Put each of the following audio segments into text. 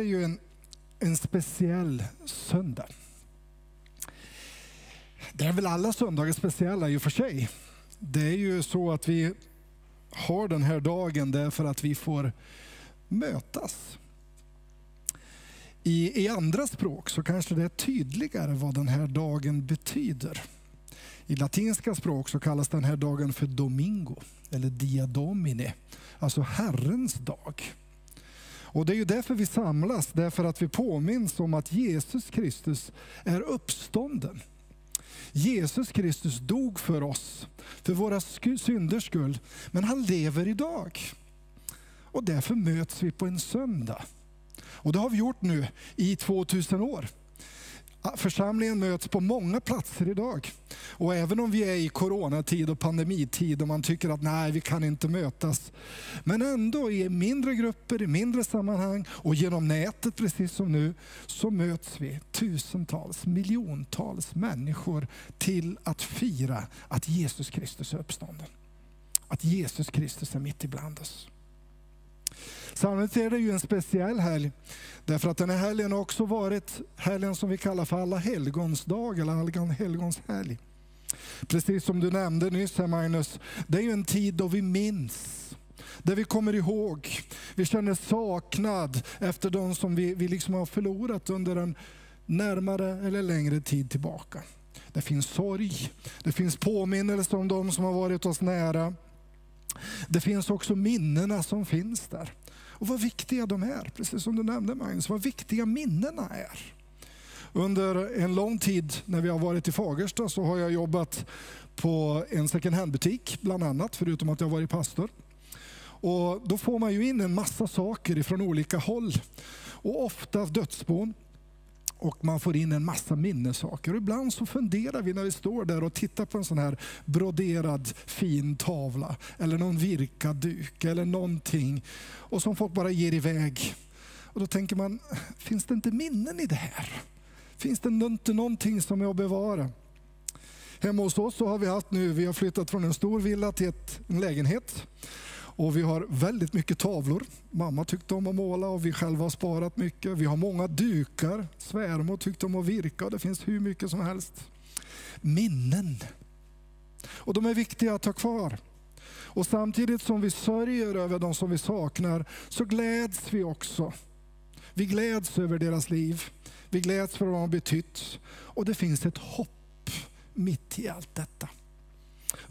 är ju en, en speciell söndag. Det är väl alla söndagar speciella i och för sig. Det är ju så att vi har den här dagen därför att vi får mötas. I, I andra språk så kanske det är tydligare vad den här dagen betyder. I latinska språk så kallas den här dagen för Domingo, eller Dia Domini, alltså Herrens dag. Och Det är ju därför vi samlas, därför att vi påminns om att Jesus Kristus är uppstånden. Jesus Kristus dog för oss, för våra synders skull, men han lever idag. Och därför möts vi på en söndag. Och det har vi gjort nu i 2000 år. Församlingen möts på många platser idag. Och även om vi är i coronatid och pandemitid och man tycker att nej, vi kan inte mötas. Men ändå i mindre grupper, i mindre sammanhang och genom nätet precis som nu så möts vi tusentals, miljontals människor till att fira att Jesus Kristus är uppstånden. Att Jesus Kristus är mitt ibland oss. Sannolikt är det ju en speciell helg. Därför att den här helgen har också varit helgen som vi kallar för alla helgons dag eller alla helgons helg. Precis som du nämnde nyss här Magnus, det är ju en tid då vi minns. Där vi kommer ihåg, vi känner saknad efter de som vi, vi liksom har förlorat under en närmare eller längre tid tillbaka. Det finns sorg, det finns påminnelser om de som har varit oss nära. Det finns också minnena som finns där. Och vad viktiga de är, precis som du nämnde Magnus, vad viktiga minnena är. Under en lång tid när vi har varit i Fagersta så har jag jobbat på en second hand-butik bland annat, förutom att jag har varit pastor. Och då får man ju in en massa saker från olika håll. Och ofta dödsbon och man får in en massa minnessaker. Och ibland så funderar vi när vi står där och tittar på en sån här broderad fin tavla eller någon virkad duk eller någonting och som folk bara ger iväg. Och då tänker man, finns det inte minnen i det här? Finns det inte någonting som är att bevara? Hemma hos oss så har vi haft nu, vi har flyttat från en stor villa till ett, en lägenhet. Och vi har väldigt mycket tavlor. Mamma tyckte om att måla och vi själva har sparat mycket. Vi har många dukar. Svärmor tyckte om att virka. Det finns hur mycket som helst. Minnen. Och de är viktiga att ha kvar. Och samtidigt som vi sörjer över de som vi saknar så gläds vi också. Vi gläds över deras liv. Vi gläds för vad de har betytt. Och det finns ett hopp mitt i allt detta.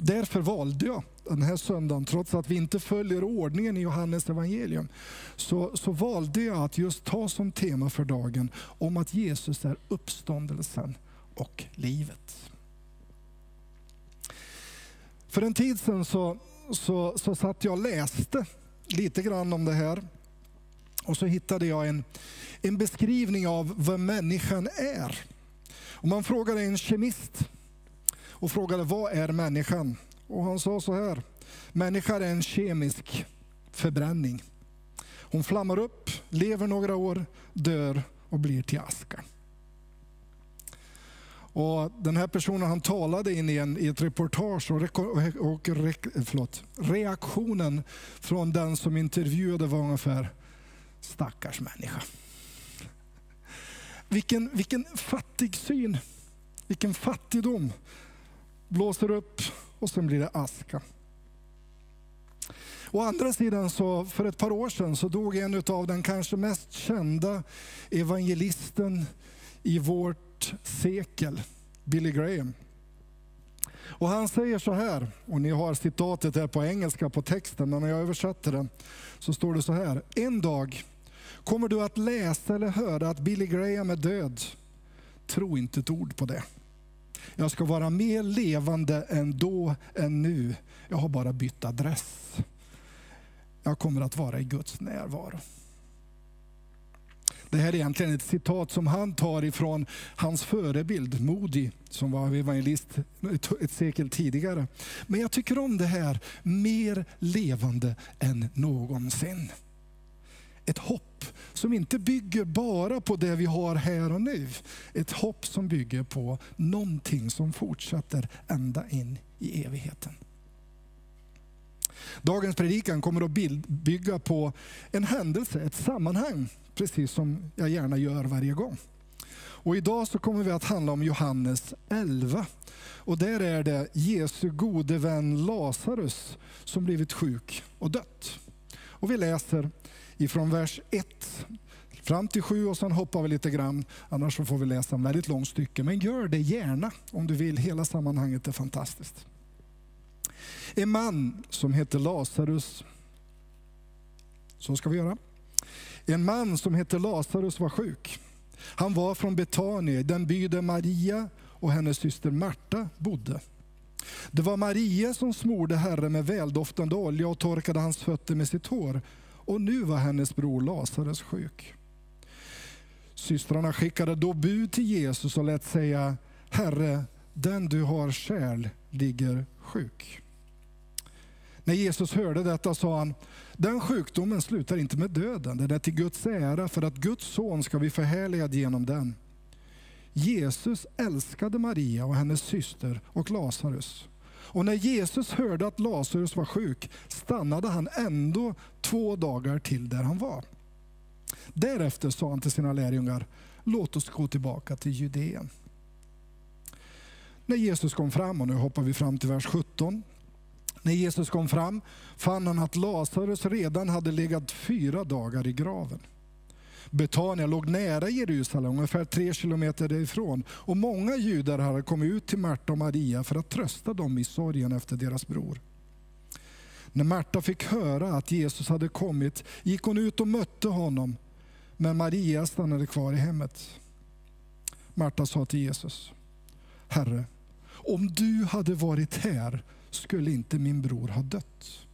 Därför valde jag den här söndagen, trots att vi inte följer ordningen i Johannes evangelium, så, så valde jag att just ta som tema för dagen om att Jesus är uppståndelsen och livet. För en tid sedan så, så, så satt jag och läste lite grann om det här. Och så hittade jag en, en beskrivning av vad människan är. Om man frågar en kemist och frågade vad är människan? Och han sa så här, människan är en kemisk förbränning. Hon flammar upp, lever några år, dör och blir till aska. Och den här personen han talade in i, en, i ett reportage och, och, re, förlåt, reaktionen från den som intervjuade var ungefär stackars människa. Vilken, vilken fattig syn, vilken fattigdom blåser upp och sen blir det aska. Å andra sidan, så för ett par år sedan så dog en av den kanske mest kända evangelisten i vårt sekel, Billy Graham. Och Han säger så här, och ni har citatet här på engelska på texten, men när jag översätter det så står det så här. En dag kommer du att läsa eller höra att Billy Graham är död. Tro inte ett ord på det. Jag ska vara mer levande än då än nu. Jag har bara bytt adress. Jag kommer att vara i Guds närvaro. Det här är egentligen ett citat som han tar ifrån hans förebild Moody, som var evangelist ett sekel tidigare. Men jag tycker om det här, mer levande än någonsin. Ett hopp som inte bygger bara på det vi har här och nu. Ett hopp som bygger på någonting som fortsätter ända in i evigheten. Dagens predikan kommer att bygga på en händelse, ett sammanhang, precis som jag gärna gör varje gång. Och idag så kommer vi att handla om Johannes 11. Och där är det Jesu gode vän Lazarus som blivit sjuk och dött. Och vi läser ifrån vers 1 fram till 7 och sen hoppar vi lite grann. Annars så får vi läsa en väldigt långt stycke. Men gör det gärna om du vill. Hela sammanhanget är fantastiskt. En man som heter Lazarus, så ska vi göra. En man som heter Lazarus var sjuk. Han var från Betania, den by där Maria och hennes syster Marta bodde. Det var Maria som smorde Herren med väldoftande olja och torkade hans fötter med sitt hår. Och nu var hennes bror Lazarus sjuk. Systrarna skickade då bud till Jesus och lät säga, Herre, den du har kärl ligger sjuk. När Jesus hörde detta sa han, den sjukdomen slutar inte med döden, den är till Guds ära för att Guds son ska bli förhärligad genom den. Jesus älskade Maria och hennes syster och Lazarus. Och när Jesus hörde att Lazarus var sjuk stannade han ändå två dagar till där han var. Därefter sa han till sina lärjungar, låt oss gå tillbaka till Judeen. När Jesus kom fram, och nu hoppar vi fram till vers 17. När Jesus kom fram fann han att Lazarus redan hade legat fyra dagar i graven. Betania låg nära Jerusalem, ungefär tre kilometer därifrån. Och många judar hade kommit ut till Marta och Maria för att trösta dem i sorgen efter deras bror. När Marta fick höra att Jesus hade kommit gick hon ut och mötte honom, men Maria stannade kvar i hemmet. Marta sa till Jesus, Herre, om du hade varit här skulle inte min bror ha dött.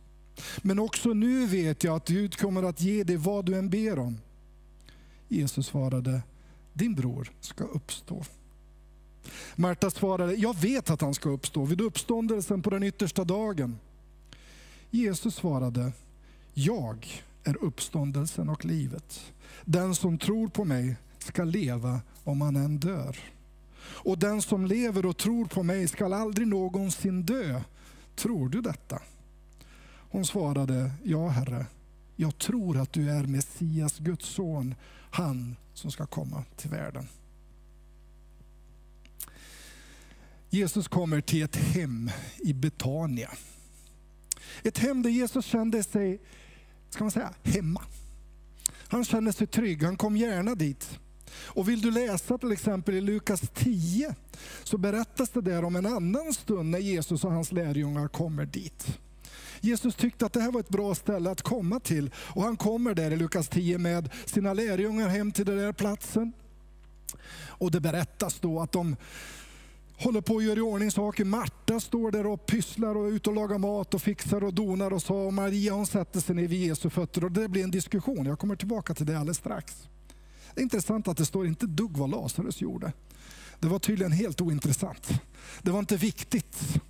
Men också nu vet jag att Gud kommer att ge dig vad du än ber om. Jesus svarade, din bror ska uppstå. Marta svarade, jag vet att han ska uppstå vid uppståndelsen på den yttersta dagen. Jesus svarade, jag är uppståndelsen och livet. Den som tror på mig ska leva om han än dör. Och den som lever och tror på mig skall aldrig någonsin dö. Tror du detta? Hon svarade, ja Herre, jag tror att du är Messias, Guds son, han som ska komma till världen. Jesus kommer till ett hem i Betania. Ett hem där Jesus kände sig, ska man säga, hemma. Han kände sig trygg, han kom gärna dit. Och vill du läsa till exempel i Lukas 10 så berättas det där om en annan stund när Jesus och hans lärjungar kommer dit. Jesus tyckte att det här var ett bra ställe att komma till och han kommer där i Lukas 10 med sina lärjungar hem till den där platsen. Och det berättas då att de håller på att göra i ordning saker. Marta står där och pysslar och är ute och lagar mat och fixar och donar och så. Och Maria hon sätter sig ner vid Jesu fötter och det blir en diskussion. Jag kommer tillbaka till det alldeles strax. Det är intressant att det står inte dugg vad Lazarus gjorde. Det var tydligen helt ointressant. Det var inte viktigt.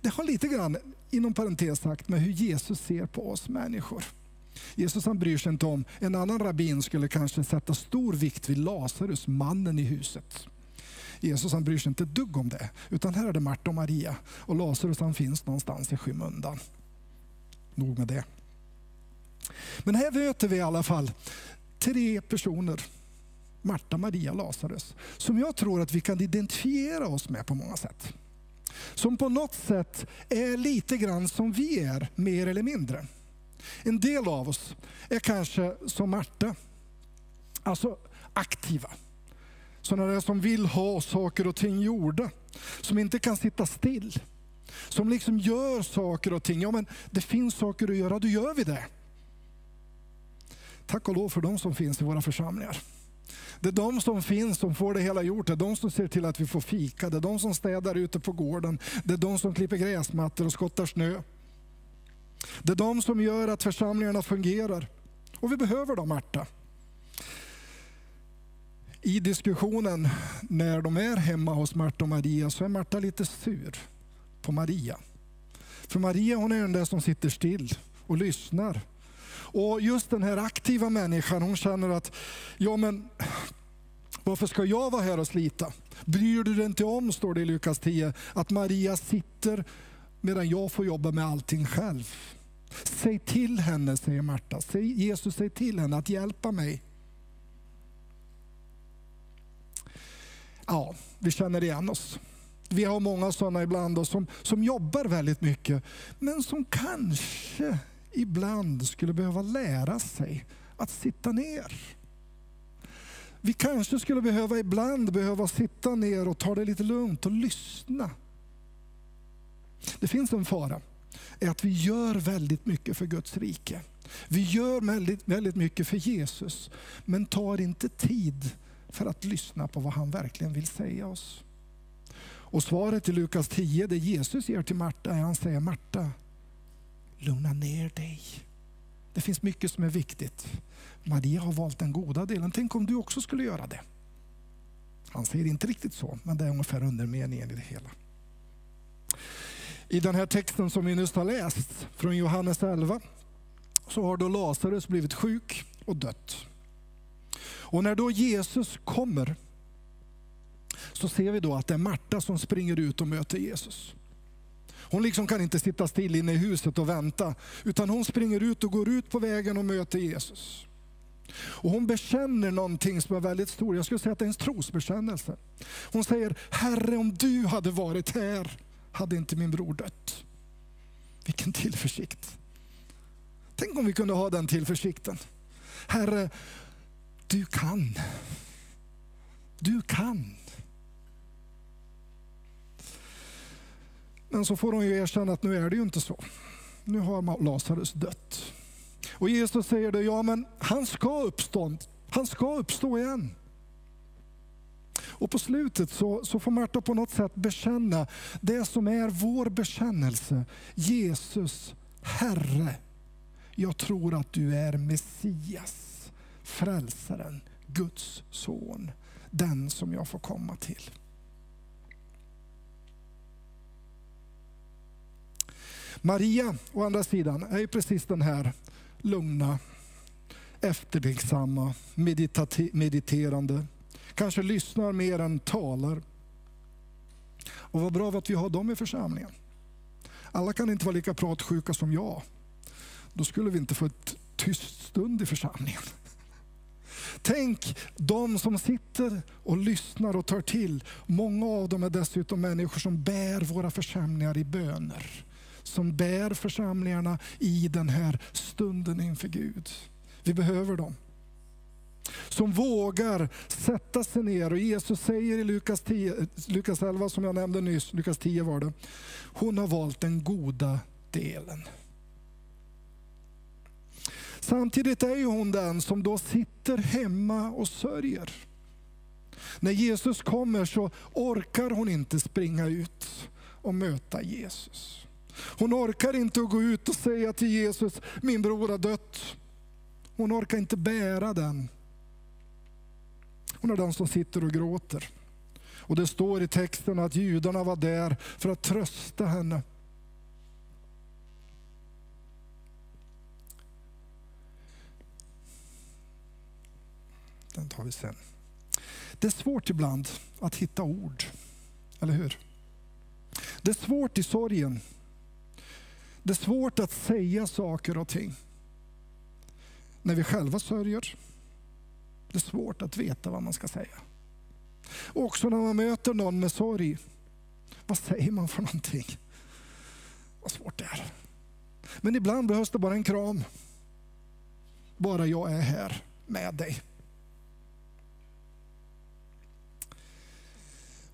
Det har lite grann, inom parentes sagt, med hur Jesus ser på oss människor. Jesus han bryr sig inte om, en annan rabbin skulle kanske sätta stor vikt vid Lazarus, mannen i huset. Jesus han bryr sig inte ett dugg om det, utan här är det Marta och Maria och Lazarus han finns någonstans i skymundan. Nog med det. Men här möter vi i alla fall tre personer, Marta, Maria och Lazarus, som jag tror att vi kan identifiera oss med på många sätt. Som på något sätt är lite grann som vi är, mer eller mindre. En del av oss är kanske som Marta, alltså aktiva. Sådana där som vill ha saker och ting gjorda, som inte kan sitta still. Som liksom gör saker och ting. Ja men det finns saker att göra, då gör vi det. Tack och lov för de som finns i våra församlingar. Det är de som finns som får det hela gjort. Det är de som ser till att vi får fika. Det är de som städar ute på gården. Det är de som klipper gräsmattor och skottar snö. Det är de som gör att församlingarna fungerar. Och vi behöver dem, Marta. I diskussionen när de är hemma hos Marta och Maria så är Marta lite sur på Maria. För Maria hon är den där som sitter still och lyssnar och just den här aktiva människan, hon känner att, ja men varför ska jag vara här och slita? Bryr du dig inte om, står det i Lukas 10, att Maria sitter medan jag får jobba med allting själv. Säg till henne, säger Marta. Säg, Jesus, säg till henne att hjälpa mig. Ja, vi känner igen oss. Vi har många sådana ibland oss som, som jobbar väldigt mycket, men som kanske ibland skulle behöva lära sig att sitta ner. Vi kanske skulle behöva ibland behöva sitta ner och ta det lite lugnt och lyssna. Det finns en fara, är att vi gör väldigt mycket för Guds rike. Vi gör väldigt, väldigt mycket för Jesus, men tar inte tid för att lyssna på vad han verkligen vill säga oss. Och svaret i Lukas 10, det Jesus ger till Marta, är han säger Marta, lugna ner dig. Det finns mycket som är viktigt. Maria har valt den goda delen. Tänk om du också skulle göra det. Han säger inte riktigt så, men det är ungefär undermeningen i det hela. I den här texten som vi nyss har läst från Johannes 11 så har då Lazarus blivit sjuk och dött. Och när då Jesus kommer så ser vi då att det är Marta som springer ut och möter Jesus. Hon liksom kan inte sitta still inne i huset och vänta, utan hon springer ut och går ut på vägen och möter Jesus. Och hon bekänner någonting som är väldigt stort. Jag skulle säga att det är en trosbekännelse. Hon säger, Herre om du hade varit här hade inte min bror dött. Vilken tillförsikt. Tänk om vi kunde ha den tillförsikten. Herre, du kan. Du kan. Men så får hon ju erkänna att nu är det ju inte så. Nu har Lazarus dött. Och Jesus säger det, ja men han ska uppstå, han ska uppstå igen. Och på slutet så, så får Marta på något sätt bekänna det som är vår bekännelse. Jesus, Herre, jag tror att du är Messias, frälsaren, Guds son, den som jag får komma till. Maria, å andra sidan, är ju precis den här lugna, eftertänksamma, mediterande. Kanske lyssnar mer än talar. Och vad bra att vi har dem i församlingen. Alla kan inte vara lika pratsjuka som jag. Då skulle vi inte få ett tyst stund i församlingen. Tänk de som sitter och lyssnar och tar till. Många av dem är dessutom människor som bär våra församlingar i böner som bär församlingarna i den här stunden inför Gud. Vi behöver dem. Som vågar sätta sig ner och Jesus säger i Lukas, 10, Lukas 11 som jag nämnde nyss, Lukas 10 var det. Hon har valt den goda delen. Samtidigt är hon den som då sitter hemma och sörjer. När Jesus kommer så orkar hon inte springa ut och möta Jesus. Hon orkar inte att gå ut och säga till Jesus, min bror har dött. Hon orkar inte bära den. Hon är den som sitter och gråter. Och det står i texten att judarna var där för att trösta henne. Den tar vi sen. Det är svårt ibland att hitta ord, eller hur? Det är svårt i sorgen det är svårt att säga saker och ting när vi själva sörjer. Det är svårt att veta vad man ska säga. Och också när man möter någon med sorg. Vad säger man för någonting? Vad svårt det är. Men ibland behövs det bara en kram. Bara jag är här med dig.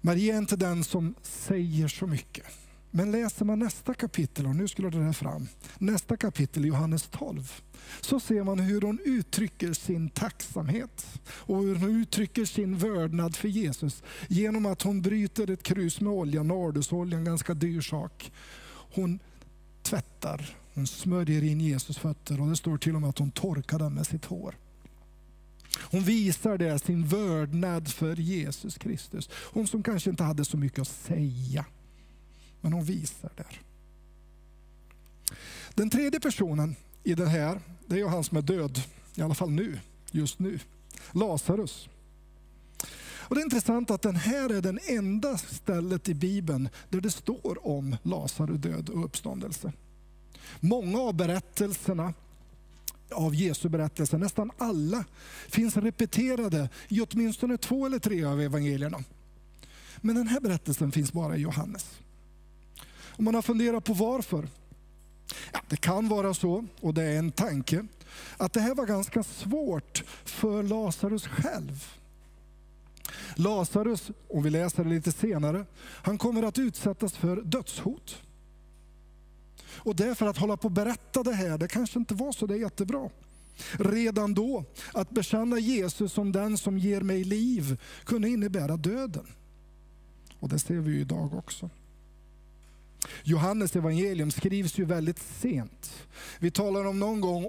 Maria är inte den som säger så mycket. Men läser man nästa kapitel, och nu skulle det här fram, nästa kapitel Johannes 12, så ser man hur hon uttrycker sin tacksamhet och hur hon uttrycker sin vördnad för Jesus genom att hon bryter ett krus med olja, nardusolja, en ganska dyr sak. Hon tvättar, hon smörjer in Jesus fötter och det står till och med att hon torkar dem med sitt hår. Hon visar det, sin vördnad för Jesus Kristus. Hon som kanske inte hade så mycket att säga men hon visar där. Den tredje personen i det här, det är han som är död, i alla fall nu, just nu. Lazarus. Och Det är intressant att den här är den enda stället i Bibeln där det står om Lazarus död och uppståndelse. Många av berättelserna av Jesu berättelser, nästan alla, finns repeterade i åtminstone två eller tre av evangelierna. Men den här berättelsen finns bara i Johannes. Och man har funderat på varför? Ja, det kan vara så, och det är en tanke, att det här var ganska svårt för Lazarus själv. Lazarus, om vi läser det lite senare, han kommer att utsättas för dödshot. Och därför att hålla på och berätta det här, det kanske inte var så det jättebra. Redan då, att bekänna Jesus som den som ger mig liv kunde innebära döden. Och det ser vi ju idag också. Johannes evangelium skrivs ju väldigt sent. Vi talar om någon gång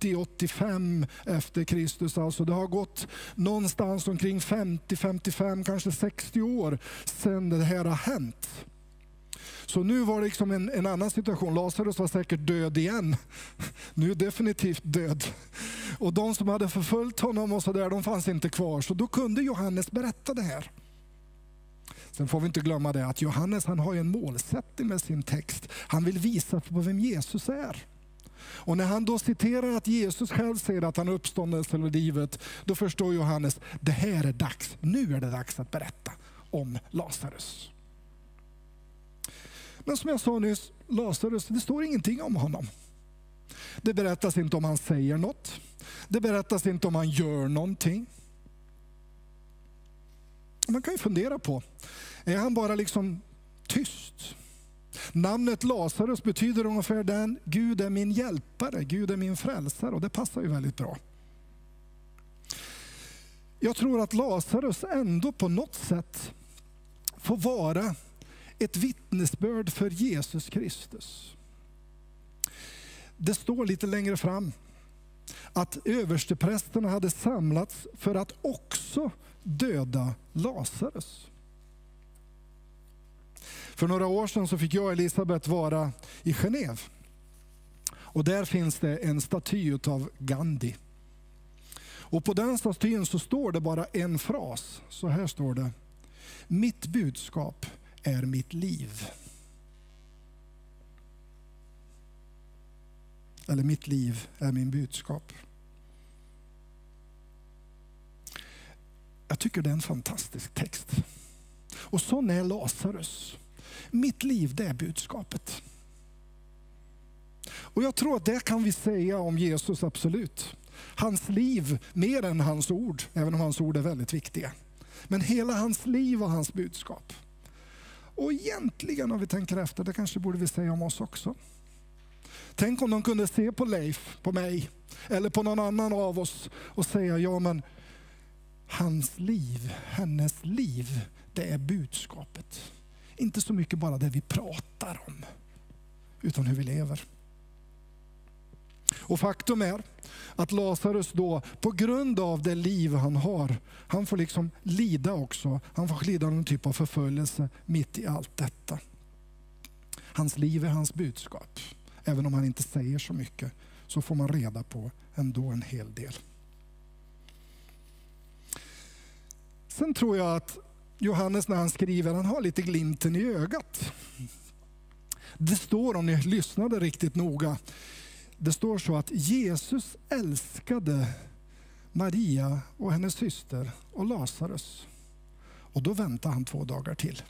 80-85 efter Kristus. Alltså det har gått någonstans omkring 50-55, kanske 60 år sedan det här har hänt. Så nu var det liksom en, en annan situation. Lazarus var säkert död igen. Nu definitivt död. Och de som hade förföljt honom och så där, de fanns inte kvar. Så då kunde Johannes berätta det här. Sen får vi inte glömma det att Johannes han har en målsättning med sin text. Han vill visa på vem Jesus är. Och när han då citerar att Jesus själv säger att han är uppståndelse eller livet, då förstår Johannes, det här är dags, nu är det dags att berätta om Lazarus. Men som jag sa nyss, Lazarus, det står ingenting om honom. Det berättas inte om han säger något. Det berättas inte om han gör någonting. Man kan ju fundera på, är han bara liksom tyst? Namnet Lazarus betyder ungefär den, Gud är min hjälpare, Gud är min frälsare och det passar ju väldigt bra. Jag tror att Lazarus ändå på något sätt får vara ett vittnesbörd för Jesus Kristus. Det står lite längre fram att översteprästerna hade samlats för att också döda Lazarus. För några år sedan så fick jag och Elisabeth vara i Genève. Och där finns det en staty av Gandhi. Och på den statyn så står det bara en fras. Så här står det. Mitt budskap är mitt liv. Eller mitt liv är min budskap. Jag tycker det är en fantastisk text. Och sån är Lazarus. Mitt liv, det är budskapet. Och jag tror att det kan vi säga om Jesus, absolut. Hans liv, mer än hans ord, även om hans ord är väldigt viktiga. Men hela hans liv och hans budskap. Och egentligen, om vi tänker efter, det kanske borde vi säga om oss också. Tänk om de kunde se på Leif, på mig, eller på någon annan av oss och säga, ja men hans liv, hennes liv, det är budskapet. Inte så mycket bara det vi pratar om, utan hur vi lever. Och faktum är att Lazarus då, på grund av det liv han har, han får liksom lida också. Han får lida någon typ av förföljelse mitt i allt detta. Hans liv är hans budskap. Även om han inte säger så mycket så får man reda på ändå en hel del. Sen tror jag att Johannes när han skriver, han har lite glimten i ögat. Det står, om ni lyssnade riktigt noga, det står så att Jesus älskade Maria och hennes syster och Lazarus. Och då väntade han två dagar till.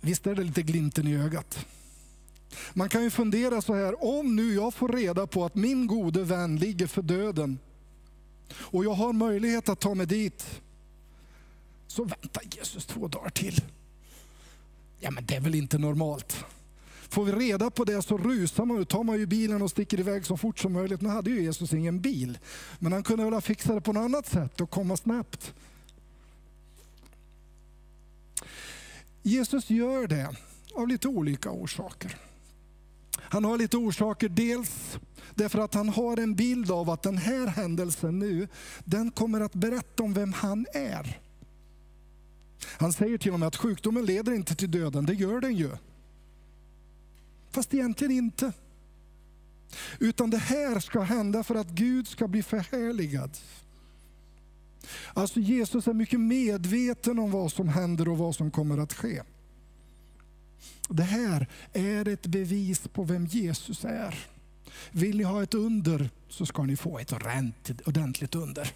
Visst är det lite glimten i ögat? Man kan ju fundera så här, om nu jag får reda på att min gode vän ligger för döden och jag har möjlighet att ta mig dit, så väntar Jesus två dagar till. Ja men det är väl inte normalt. Får vi reda på det så rusar man ut, tar man ju bilen och sticker iväg så fort som möjligt. Nu hade ju Jesus ingen bil, men han kunde väl ha fixat det på något annat sätt och komma snabbt. Jesus gör det av lite olika orsaker. Han har lite orsaker, dels därför att han har en bild av att den här händelsen nu, den kommer att berätta om vem han är. Han säger till och med att sjukdomen leder inte till döden, det gör den ju. Fast egentligen inte. Utan det här ska hända för att Gud ska bli förhärligad. Alltså Jesus är mycket medveten om vad som händer och vad som kommer att ske. Det här är ett bevis på vem Jesus är. Vill ni ha ett under så ska ni få ett ordentligt under.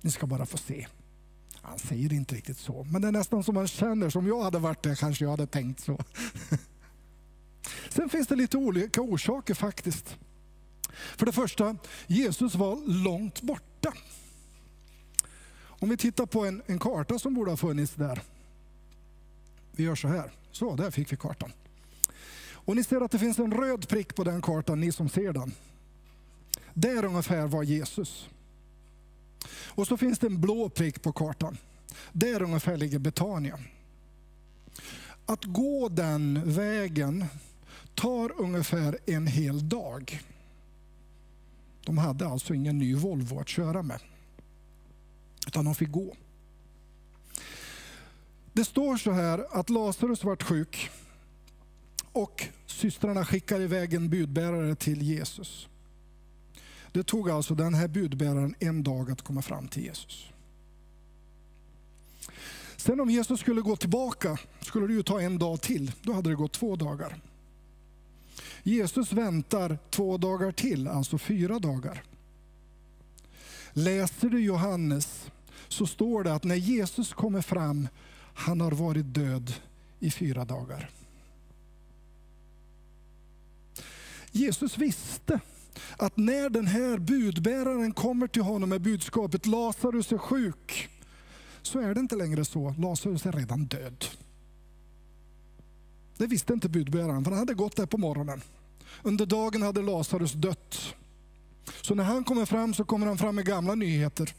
Ni ska bara få se. Han säger inte riktigt så, men det är nästan som man känner, som jag hade varit där kanske jag hade tänkt så. Sen finns det lite olika orsaker faktiskt. För det första, Jesus var långt borta. Om vi tittar på en, en karta som borde ha funnits där. Vi gör så här. Så, där fick vi kartan. Och ni ser att det finns en röd prick på den kartan, ni som ser den. Där ungefär var Jesus. Och så finns det en blå prick på kartan. Där ungefär ligger Betania. Att gå den vägen tar ungefär en hel dag. De hade alltså ingen ny Volvo att köra med. Utan de fick gå. Det står så här att Lazarus vart sjuk och systrarna skickar iväg en budbärare till Jesus. Det tog alltså den här budbäraren en dag att komma fram till Jesus. Sen om Jesus skulle gå tillbaka skulle det ju ta en dag till. Då hade det gått två dagar. Jesus väntar två dagar till, alltså fyra dagar. Läser du Johannes så står det att när Jesus kommer fram, han har varit död i fyra dagar. Jesus visste att när den här budbäraren kommer till honom med budskapet Lazarus är sjuk, så är det inte längre så. Lazarus är redan död. Det visste inte budbäraren, för han hade gått där på morgonen. Under dagen hade Lazarus dött. Så när han kommer fram så kommer han fram med gamla nyheter.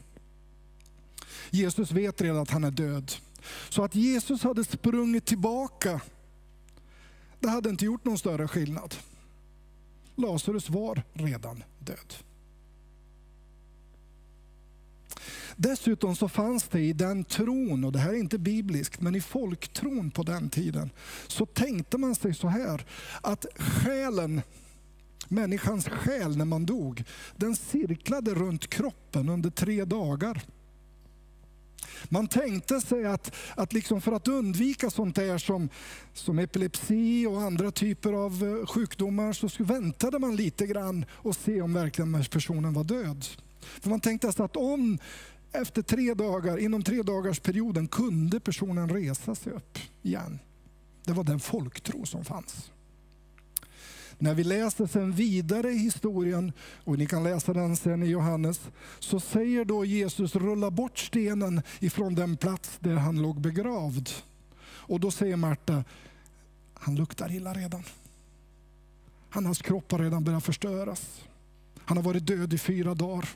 Jesus vet redan att han är död. Så att Jesus hade sprungit tillbaka, det hade inte gjort någon större skillnad. Lazarus var redan död. Dessutom så fanns det i den tron, och det här är inte bibliskt, men i folktron på den tiden, så tänkte man sig så här, att själen, människans själ när man dog, den cirklade runt kroppen under tre dagar. Man tänkte sig att, att liksom för att undvika sånt där som, som epilepsi och andra typer av eh, sjukdomar så väntade man lite grann och se om verkligen personen var död. För man tänkte sig att om efter tre dagar, inom tre dagars perioden kunde personen resa sig upp igen. Det var den folktro som fanns. När vi läser sen vidare i historien, och ni kan läsa den sen i Johannes, så säger då Jesus rulla bort stenen ifrån den plats där han låg begravd. Och då säger Marta, han luktar illa redan. Hans kropp har redan börjat förstöras. Han har varit död i fyra dagar.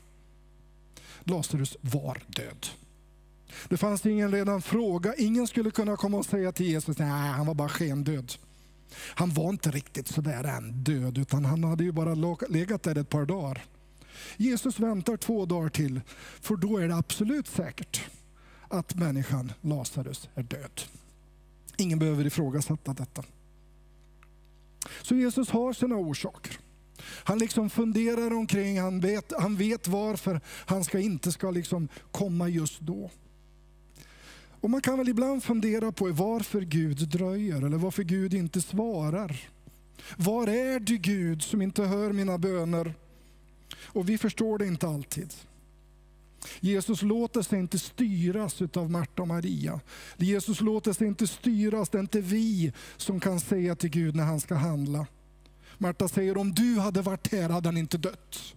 Lazarus var död. Det fanns ingen redan fråga. Ingen skulle kunna komma och säga till Jesus, nej han var bara skendöd. Han var inte riktigt sådär än död, utan han hade ju bara legat där ett par dagar. Jesus väntar två dagar till, för då är det absolut säkert att människan Lazarus är död. Ingen behöver ifrågasätta detta. Så Jesus har sina orsaker. Han liksom funderar omkring, han vet, han vet varför han ska inte ska liksom komma just då. Och Man kan väl ibland fundera på varför Gud dröjer eller varför Gud inte svarar. Var är du Gud som inte hör mina böner? Och vi förstår det inte alltid. Jesus låter sig inte styras av Marta och Maria. Jesus låter sig inte styras, det är inte vi som kan säga till Gud när han ska handla. Marta säger om du hade varit här hade han inte dött.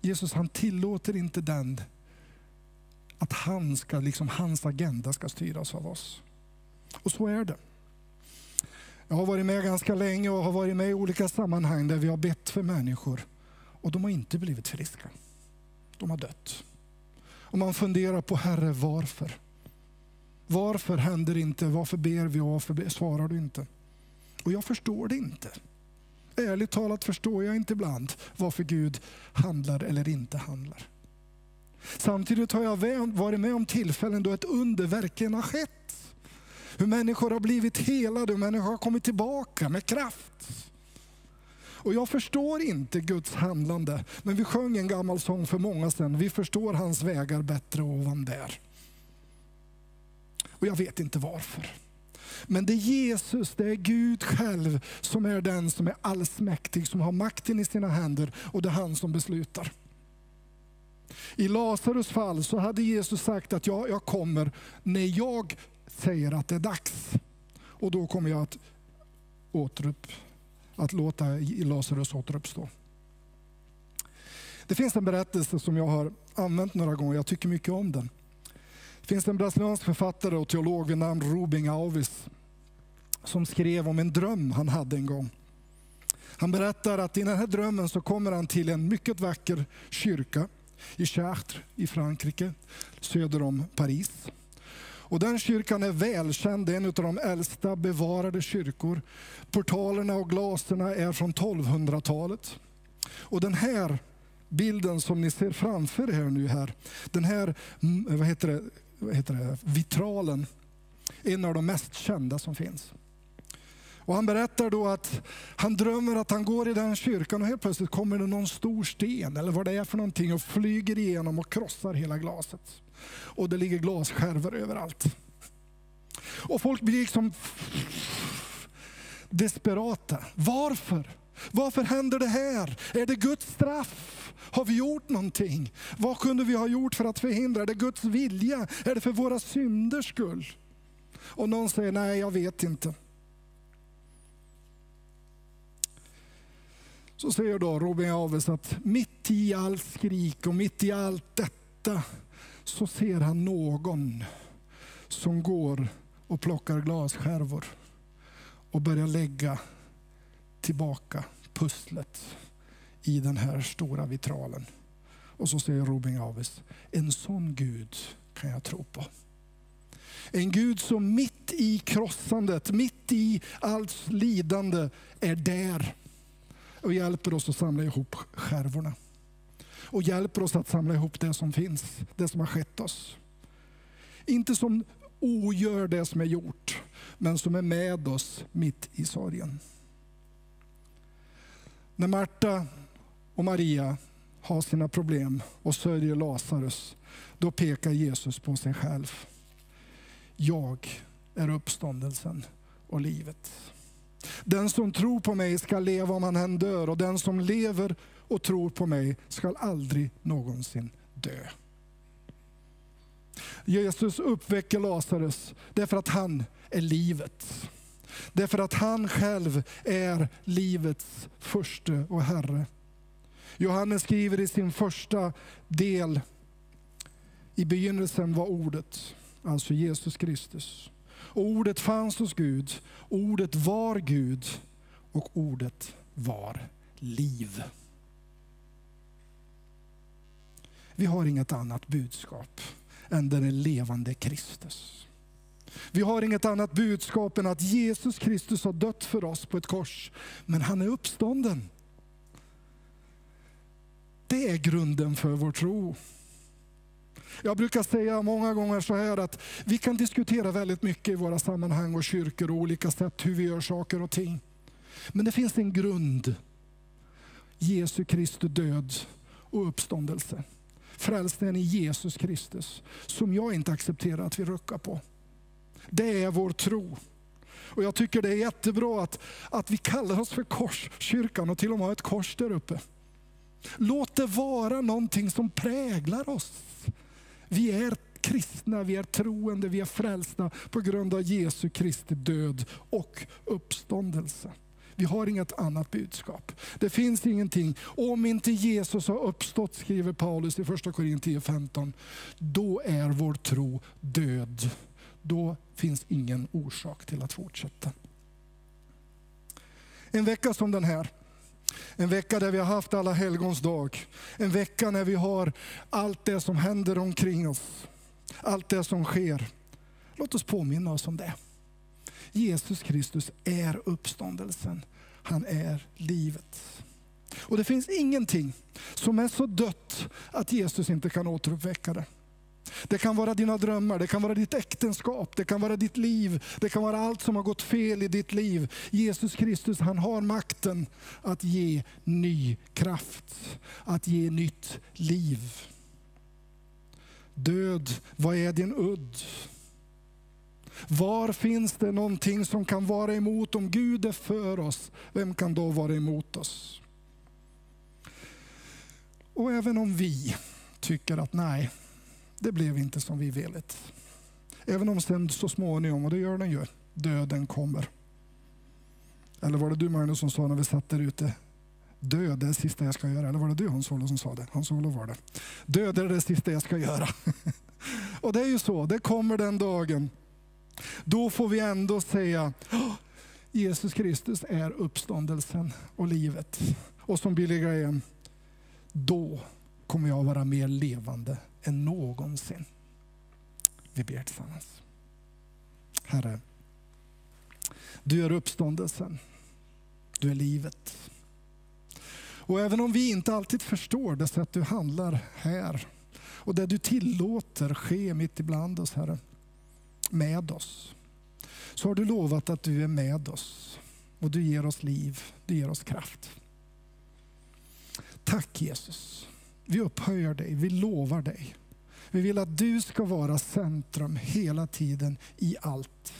Jesus han tillåter inte den att han ska, liksom, hans agenda ska styras av oss. Och så är det. Jag har varit med ganska länge och har varit med i olika sammanhang där vi har bett för människor och de har inte blivit friska. De har dött. Och man funderar på Herre, varför? Varför händer det inte? Varför ber vi och varför svarar du inte? Och jag förstår det inte. Ärligt talat förstår jag inte ibland varför Gud handlar eller inte handlar. Samtidigt har jag varit med om tillfällen då ett under verkligen har skett. Hur människor har blivit helade, hur människor har kommit tillbaka med kraft. Och jag förstår inte Guds handlande, men vi sjöng en gammal sång för många sedan. Vi förstår hans vägar bättre ovan där. Och jag vet inte varför. Men det är Jesus, det är Gud själv som är den som är allsmäktig, som har makten i sina händer och det är han som beslutar. I Lazarus fall så hade Jesus sagt att ja, jag kommer när jag säger att det är dags. Och då kommer jag att, återupp, att låta Lazarus återuppstå. Det finns en berättelse som jag har använt några gånger, jag tycker mycket om den. Det finns en brasiliansk författare och teolog vid namn Rubin Alves som skrev om en dröm han hade en gång. Han berättar att i den här drömmen så kommer han till en mycket vacker kyrka i Chartres i Frankrike, söder om Paris. Och den kyrkan är välkänd, det är en av de äldsta bevarade kyrkor. Portalerna och glasen är från 1200-talet. Och den här bilden som ni ser framför er nu här, den här mm, vad heter det, vad heter det, vitralen, en av de mest kända som finns. Och han berättar då att han drömmer att han går i den kyrkan och helt plötsligt kommer det någon stor sten eller vad det är för någonting och flyger igenom och krossar hela glaset. Och det ligger glasskärvor överallt. Och folk blir liksom desperata. Varför? Varför händer det här? Är det Guds straff? Har vi gjort någonting? Vad kunde vi ha gjort för att förhindra? Är det Guds vilja? Är det för våra synders skull? Och någon säger, nej jag vet inte. Så säger då Robin Aves att mitt i allt skrik och mitt i allt detta så ser han någon som går och plockar glasskärvor och börjar lägga tillbaka pusslet i den här stora vitralen. Och så säger Robin Aves, en sån Gud kan jag tro på. En Gud som mitt i krossandet, mitt i allt lidande är där och hjälper oss att samla ihop skärvorna. Och hjälper oss att samla ihop det som finns, det som har skett oss. Inte som ogör det som är gjort, men som är med oss mitt i sorgen. När Marta och Maria har sina problem och sörjer Lazarus, då pekar Jesus på sig själv. Jag är uppståndelsen och livet. Den som tror på mig ska leva om han än dör och den som lever och tror på mig ska aldrig någonsin dö. Jesus uppväcker Lazarus därför att han är livet. Därför att han själv är livets första och Herre. Johannes skriver i sin första del, i begynnelsen var ordet, alltså Jesus Kristus. Och ordet fanns hos Gud, ordet var Gud och ordet var liv. Vi har inget annat budskap än den levande Kristus. Vi har inget annat budskap än att Jesus Kristus har dött för oss på ett kors, men han är uppstånden. Det är grunden för vår tro. Jag brukar säga många gånger så här att vi kan diskutera väldigt mycket i våra sammanhang och kyrkor och olika sätt hur vi gör saker och ting. Men det finns en grund. Jesu Kristi död och uppståndelse. Frälsningen i Jesus Kristus som jag inte accepterar att vi ruckar på. Det är vår tro. Och Jag tycker det är jättebra att, att vi kallar oss för Korskyrkan och till och med har ett kors där uppe. Låt det vara någonting som präglar oss. Vi är kristna, vi är troende, vi är frälsta på grund av Jesu Kristi död och uppståndelse. Vi har inget annat budskap. Det finns ingenting. Om inte Jesus har uppstått, skriver Paulus i första Korinthierbrevet 15, då är vår tro död. Då finns ingen orsak till att fortsätta. En vecka som den här, en vecka där vi har haft alla helgons dag. En vecka när vi har allt det som händer omkring oss. Allt det som sker. Låt oss påminna oss om det. Jesus Kristus är uppståndelsen. Han är livet. Och det finns ingenting som är så dött att Jesus inte kan återuppväcka det. Det kan vara dina drömmar, det kan vara ditt äktenskap, det kan vara ditt liv, det kan vara allt som har gått fel i ditt liv. Jesus Kristus han har makten att ge ny kraft, att ge nytt liv. Död, vad är din udd? Var finns det någonting som kan vara emot? Om Gud är för oss, vem kan då vara emot oss? Och även om vi tycker att nej, det blev inte som vi velat. Även om sen så småningom, och det gör den ju, döden kommer. Eller var det du Magnus som sa när vi satt där ute, död är det sista jag ska göra. Eller var det du Hans-Olof som sa det? Hans-Olof var det. Död är det sista jag ska göra. och det är ju så, det kommer den dagen. Då får vi ändå säga, Jesus Kristus är uppståndelsen och livet. Och som Billy Graham, då kommer jag vara mer levande än någonsin. Vi ber tillsammans. Herre, du är uppståndelsen. Du är livet. Och även om vi inte alltid förstår det sätt du handlar här och det du tillåter ske mitt ibland oss, Herre, med oss, så har du lovat att du är med oss och du ger oss liv, du ger oss kraft. Tack Jesus. Vi upphöjer dig, vi lovar dig. Vi vill att du ska vara centrum hela tiden i allt.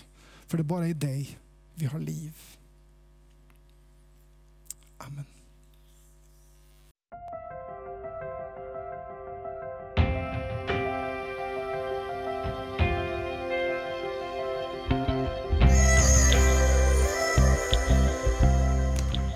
För det är bara i dig vi har liv. Amen.